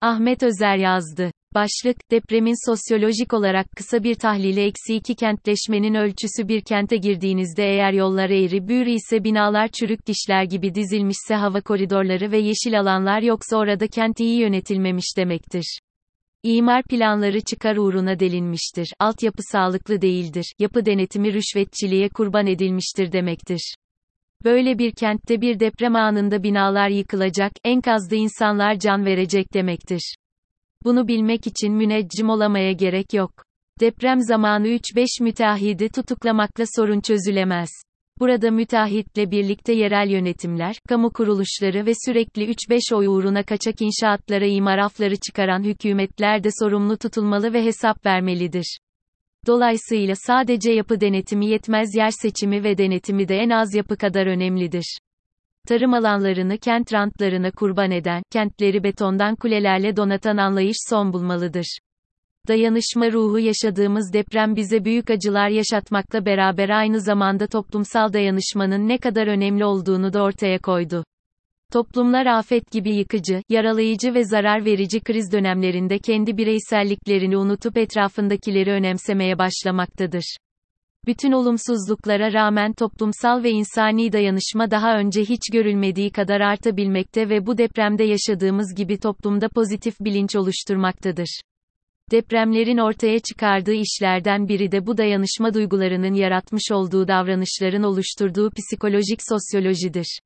Ahmet Özer yazdı. Başlık, depremin sosyolojik olarak kısa bir tahlili eksi 2 kentleşmenin ölçüsü bir kente girdiğinizde eğer yollar eğri büğrü ise binalar çürük dişler gibi dizilmişse hava koridorları ve yeşil alanlar yoksa orada kent iyi yönetilmemiş demektir. İmar planları çıkar uğruna delinmiştir. Altyapı sağlıklı değildir. Yapı denetimi rüşvetçiliğe kurban edilmiştir demektir. Böyle bir kentte bir deprem anında binalar yıkılacak, enkazda insanlar can verecek demektir. Bunu bilmek için müneccim olamaya gerek yok. Deprem zamanı 3-5 müteahhidi tutuklamakla sorun çözülemez. Burada müteahhitle birlikte yerel yönetimler, kamu kuruluşları ve sürekli 3-5 oy uğruna kaçak inşaatlara imar afları çıkaran hükümetler de sorumlu tutulmalı ve hesap vermelidir. Dolayısıyla sadece yapı denetimi yetmez yer seçimi ve denetimi de en az yapı kadar önemlidir. Tarım alanlarını kent rantlarına kurban eden, kentleri betondan kulelerle donatan anlayış son bulmalıdır. Dayanışma ruhu yaşadığımız deprem bize büyük acılar yaşatmakla beraber aynı zamanda toplumsal dayanışmanın ne kadar önemli olduğunu da ortaya koydu. Toplumlar afet gibi yıkıcı, yaralayıcı ve zarar verici kriz dönemlerinde kendi bireyselliklerini unutup etrafındakileri önemsemeye başlamaktadır. Bütün olumsuzluklara rağmen toplumsal ve insani dayanışma daha önce hiç görülmediği kadar artabilmekte ve bu depremde yaşadığımız gibi toplumda pozitif bilinç oluşturmaktadır. Depremlerin ortaya çıkardığı işlerden biri de bu dayanışma duygularının yaratmış olduğu davranışların oluşturduğu psikolojik sosyolojidir.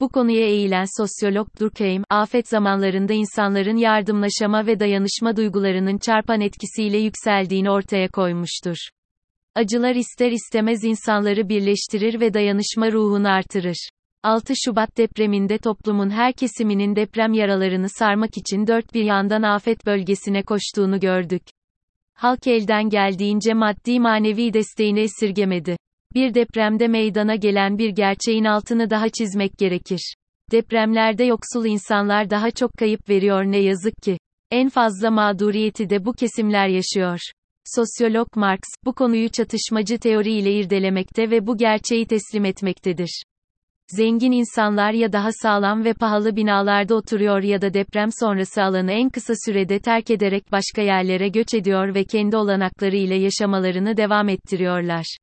Bu konuya eğilen sosyolog Durkheim, afet zamanlarında insanların yardımlaşama ve dayanışma duygularının çarpan etkisiyle yükseldiğini ortaya koymuştur. Acılar ister istemez insanları birleştirir ve dayanışma ruhunu artırır. 6 Şubat depreminde toplumun her kesiminin deprem yaralarını sarmak için dört bir yandan afet bölgesine koştuğunu gördük. Halk elden geldiğince maddi manevi desteğini esirgemedi. Bir depremde meydana gelen bir gerçeğin altını daha çizmek gerekir. Depremlerde yoksul insanlar daha çok kayıp veriyor ne yazık ki. En fazla mağduriyeti de bu kesimler yaşıyor. Sosyolog Marx, bu konuyu çatışmacı teori ile irdelemekte ve bu gerçeği teslim etmektedir. Zengin insanlar ya daha sağlam ve pahalı binalarda oturuyor ya da deprem sonrası alanı en kısa sürede terk ederek başka yerlere göç ediyor ve kendi olanakları ile yaşamalarını devam ettiriyorlar.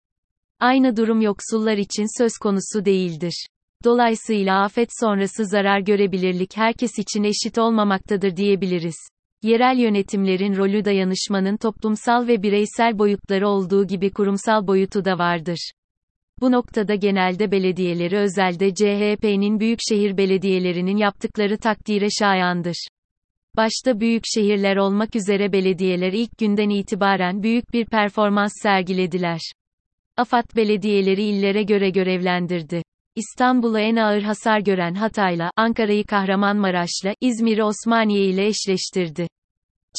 Aynı durum yoksullar için söz konusu değildir. Dolayısıyla afet sonrası zarar görebilirlik herkes için eşit olmamaktadır diyebiliriz. Yerel yönetimlerin rolü dayanışmanın toplumsal ve bireysel boyutları olduğu gibi kurumsal boyutu da vardır. Bu noktada genelde belediyeleri özelde CHP'nin büyükşehir belediyelerinin yaptıkları takdire şayandır. Başta büyük şehirler olmak üzere belediyeler ilk günden itibaren büyük bir performans sergilediler. AFAD belediyeleri illere göre görevlendirdi. İstanbul'u en ağır hasar gören Hatay'la, Ankara'yı Kahramanmaraş'la, İzmir'i Osmaniye ile eşleştirdi.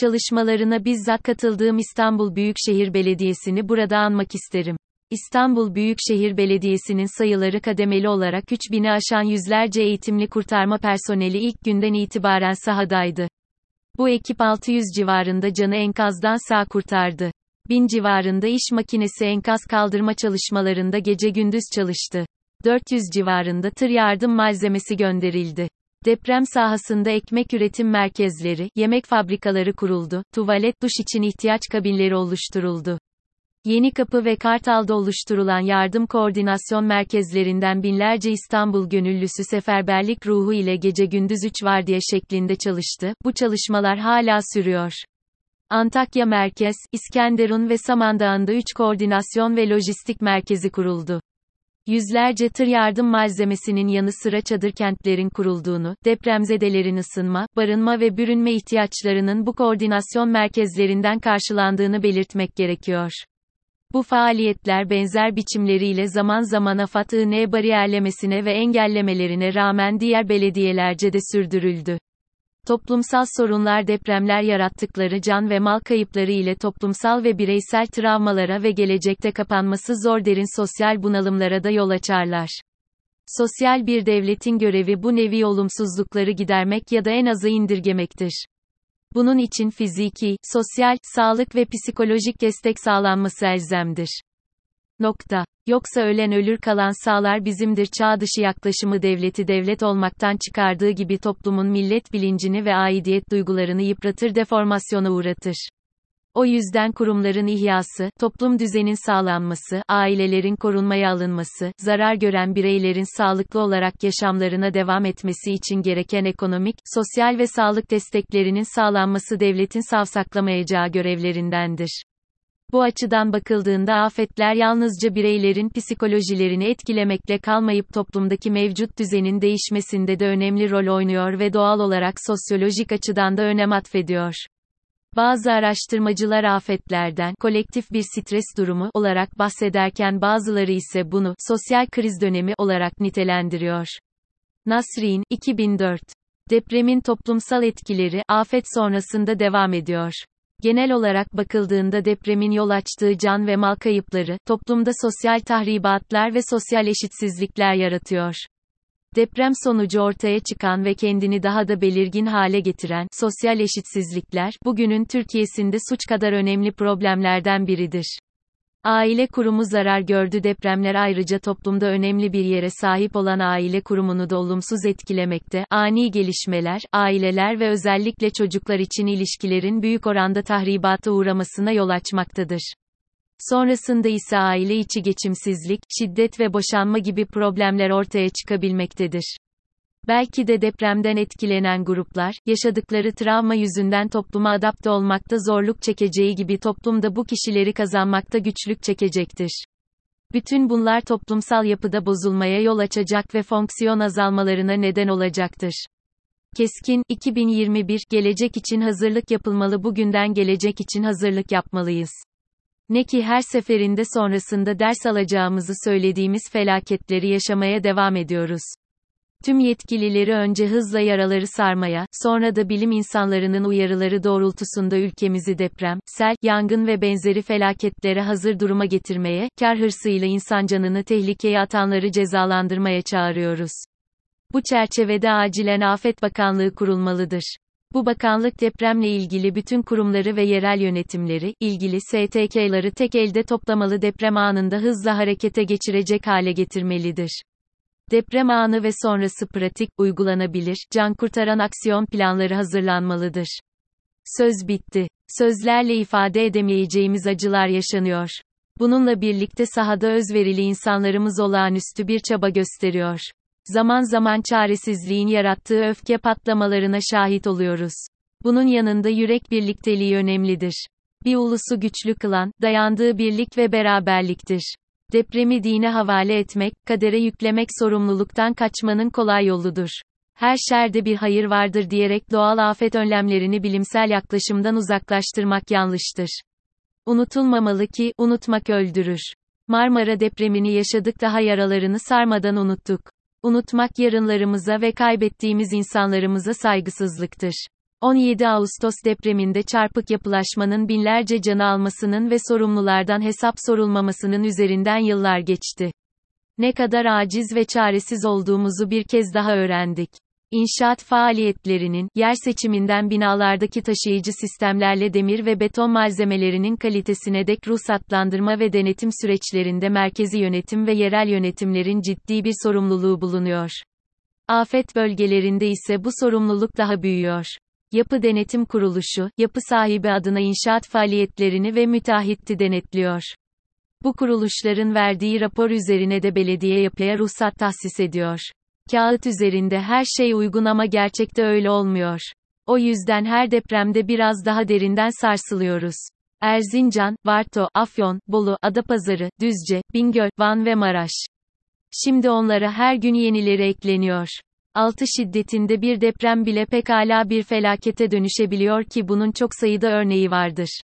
Çalışmalarına bizzat katıldığım İstanbul Büyükşehir Belediyesi'ni burada anmak isterim. İstanbul Büyükşehir Belediyesi'nin sayıları kademeli olarak 3000'i aşan yüzlerce eğitimli kurtarma personeli ilk günden itibaren sahadaydı. Bu ekip 600 civarında canı enkazdan sağ kurtardı. 1000 civarında iş makinesi enkaz kaldırma çalışmalarında gece gündüz çalıştı. 400 civarında tır yardım malzemesi gönderildi. Deprem sahasında ekmek üretim merkezleri, yemek fabrikaları kuruldu, tuvalet duş için ihtiyaç kabinleri oluşturuldu. Yeni Kapı ve Kartal'da oluşturulan yardım koordinasyon merkezlerinden binlerce İstanbul gönüllüsü seferberlik ruhu ile gece gündüz 3 vardiya şeklinde çalıştı. Bu çalışmalar hala sürüyor. Antakya Merkez, İskenderun ve Samandağ'ında 3 koordinasyon ve lojistik merkezi kuruldu. Yüzlerce tır yardım malzemesinin yanı sıra çadır kentlerin kurulduğunu, depremzedelerin ısınma, barınma ve bürünme ihtiyaçlarının bu koordinasyon merkezlerinden karşılandığını belirtmek gerekiyor. Bu faaliyetler benzer biçimleriyle zaman zaman AFAD-IN bariyerlemesine ve engellemelerine rağmen diğer belediyelerce de sürdürüldü. Toplumsal sorunlar depremler yarattıkları can ve mal kayıpları ile toplumsal ve bireysel travmalara ve gelecekte kapanması zor derin sosyal bunalımlara da yol açarlar. Sosyal bir devletin görevi bu nevi olumsuzlukları gidermek ya da en azı indirgemektir. Bunun için fiziki, sosyal, sağlık ve psikolojik destek sağlanması elzemdir. Nokta. Yoksa ölen ölür kalan sağlar bizimdir çağ dışı yaklaşımı devleti devlet olmaktan çıkardığı gibi toplumun millet bilincini ve aidiyet duygularını yıpratır deformasyona uğratır. O yüzden kurumların ihyası, toplum düzenin sağlanması, ailelerin korunmaya alınması, zarar gören bireylerin sağlıklı olarak yaşamlarına devam etmesi için gereken ekonomik, sosyal ve sağlık desteklerinin sağlanması devletin savsaklamayacağı görevlerindendir. Bu açıdan bakıldığında afetler yalnızca bireylerin psikolojilerini etkilemekle kalmayıp toplumdaki mevcut düzenin değişmesinde de önemli rol oynuyor ve doğal olarak sosyolojik açıdan da önem atfediyor. Bazı araştırmacılar afetlerden kolektif bir stres durumu olarak bahsederken bazıları ise bunu sosyal kriz dönemi olarak nitelendiriyor. Nasrin, 2004. Depremin toplumsal etkileri afet sonrasında devam ediyor. Genel olarak bakıldığında depremin yol açtığı can ve mal kayıpları, toplumda sosyal tahribatlar ve sosyal eşitsizlikler yaratıyor. Deprem sonucu ortaya çıkan ve kendini daha da belirgin hale getiren sosyal eşitsizlikler, bugünün Türkiye'sinde suç kadar önemli problemlerden biridir. Aile kurumu zarar gördü depremler ayrıca toplumda önemli bir yere sahip olan aile kurumunu da olumsuz etkilemekte. Ani gelişmeler, aileler ve özellikle çocuklar için ilişkilerin büyük oranda tahribata uğramasına yol açmaktadır. Sonrasında ise aile içi geçimsizlik, şiddet ve boşanma gibi problemler ortaya çıkabilmektedir. Belki de depremden etkilenen gruplar, yaşadıkları travma yüzünden topluma adapte olmakta zorluk çekeceği gibi toplumda bu kişileri kazanmakta güçlük çekecektir. Bütün bunlar toplumsal yapıda bozulmaya yol açacak ve fonksiyon azalmalarına neden olacaktır. Keskin, 2021, gelecek için hazırlık yapılmalı bugünden gelecek için hazırlık yapmalıyız. Ne ki her seferinde sonrasında ders alacağımızı söylediğimiz felaketleri yaşamaya devam ediyoruz. Tüm yetkilileri önce hızla yaraları sarmaya, sonra da bilim insanlarının uyarıları doğrultusunda ülkemizi deprem, sel, yangın ve benzeri felaketlere hazır duruma getirmeye, kar hırsıyla insan canını tehlikeye atanları cezalandırmaya çağırıyoruz. Bu çerçevede acilen Afet Bakanlığı kurulmalıdır. Bu bakanlık depremle ilgili bütün kurumları ve yerel yönetimleri, ilgili STK'ları tek elde toplamalı deprem anında hızla harekete geçirecek hale getirmelidir. Deprem anı ve sonrası pratik, uygulanabilir, can kurtaran aksiyon planları hazırlanmalıdır. Söz bitti. Sözlerle ifade edemeyeceğimiz acılar yaşanıyor. Bununla birlikte sahada özverili insanlarımız olağanüstü bir çaba gösteriyor. Zaman zaman çaresizliğin yarattığı öfke patlamalarına şahit oluyoruz. Bunun yanında yürek birlikteliği önemlidir. Bir ulusu güçlü kılan, dayandığı birlik ve beraberliktir. Depremi dine havale etmek, kadere yüklemek sorumluluktan kaçmanın kolay yoludur. Her şerde bir hayır vardır diyerek doğal afet önlemlerini bilimsel yaklaşımdan uzaklaştırmak yanlıştır. Unutulmamalı ki, unutmak öldürür. Marmara depremini yaşadık daha yaralarını sarmadan unuttuk. Unutmak yarınlarımıza ve kaybettiğimiz insanlarımıza saygısızlıktır. 17 Ağustos depreminde çarpık yapılaşmanın binlerce canı almasının ve sorumlulardan hesap sorulmamasının üzerinden yıllar geçti. Ne kadar aciz ve çaresiz olduğumuzu bir kez daha öğrendik. İnşaat faaliyetlerinin, yer seçiminden binalardaki taşıyıcı sistemlerle demir ve beton malzemelerinin kalitesine dek ruhsatlandırma ve denetim süreçlerinde merkezi yönetim ve yerel yönetimlerin ciddi bir sorumluluğu bulunuyor. Afet bölgelerinde ise bu sorumluluk daha büyüyor. Yapı Denetim Kuruluşu, yapı sahibi adına inşaat faaliyetlerini ve müteahhiti denetliyor. Bu kuruluşların verdiği rapor üzerine de belediye yapıya ruhsat tahsis ediyor. Kağıt üzerinde her şey uygun ama gerçekte öyle olmuyor. O yüzden her depremde biraz daha derinden sarsılıyoruz. Erzincan, Varto, Afyon, Bolu, Adapazarı, Düzce, Bingöl, Van ve Maraş. Şimdi onlara her gün yenileri ekleniyor. 6 şiddetinde bir deprem bile pekala bir felakete dönüşebiliyor ki bunun çok sayıda örneği vardır.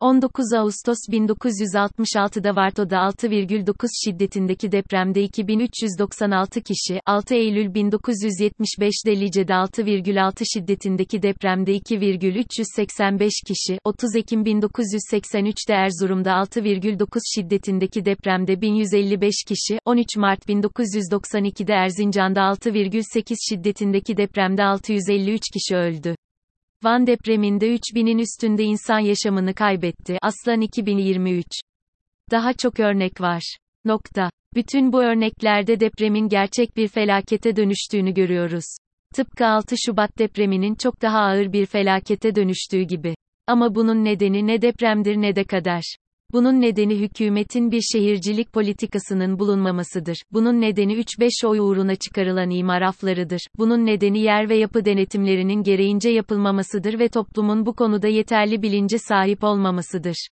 19 Ağustos 1966'da Varto'da 6,9 şiddetindeki depremde 2396 kişi, 6 Eylül 1975'de Lice'de 6,6 şiddetindeki depremde 2,385 kişi, 30 Ekim 1983'de Erzurum'da 6,9 şiddetindeki depremde 1155 kişi, 13 Mart 1992'de Erzincan'da 6,8 şiddetindeki depremde 653 kişi öldü. Van depreminde 3000'in üstünde insan yaşamını kaybetti. Aslan 2023 Daha çok örnek var. Nokta. Bütün bu örneklerde depremin gerçek bir felakete dönüştüğünü görüyoruz. Tıpkı 6 Şubat depreminin çok daha ağır bir felakete dönüştüğü gibi. Ama bunun nedeni ne depremdir ne de kader. Bunun nedeni hükümetin bir şehircilik politikasının bulunmamasıdır. Bunun nedeni 3-5 oy uğruna çıkarılan imar aflarıdır. Bunun nedeni yer ve yapı denetimlerinin gereğince yapılmamasıdır ve toplumun bu konuda yeterli bilince sahip olmamasıdır.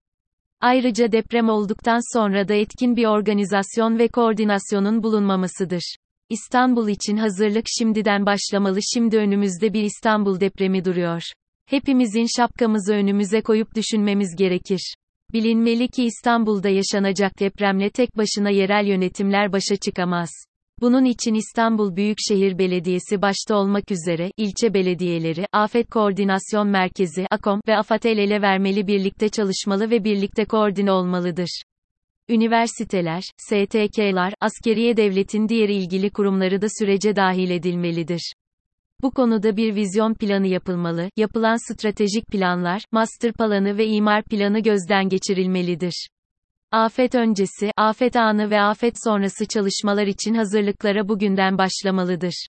Ayrıca deprem olduktan sonra da etkin bir organizasyon ve koordinasyonun bulunmamasıdır. İstanbul için hazırlık şimdiden başlamalı. Şimdi önümüzde bir İstanbul depremi duruyor. Hepimizin şapkamızı önümüze koyup düşünmemiz gerekir. Bilinmeli ki İstanbul'da yaşanacak depremle tek başına yerel yönetimler başa çıkamaz. Bunun için İstanbul Büyükşehir Belediyesi başta olmak üzere, ilçe belediyeleri, Afet Koordinasyon Merkezi, AKOM ve AFAD el ele vermeli birlikte çalışmalı ve birlikte koordine olmalıdır. Üniversiteler, STK'lar, askeriye devletin diğer ilgili kurumları da sürece dahil edilmelidir. Bu konuda bir vizyon planı yapılmalı, yapılan stratejik planlar, master planı ve imar planı gözden geçirilmelidir. Afet öncesi, afet anı ve afet sonrası çalışmalar için hazırlıklara bugünden başlamalıdır.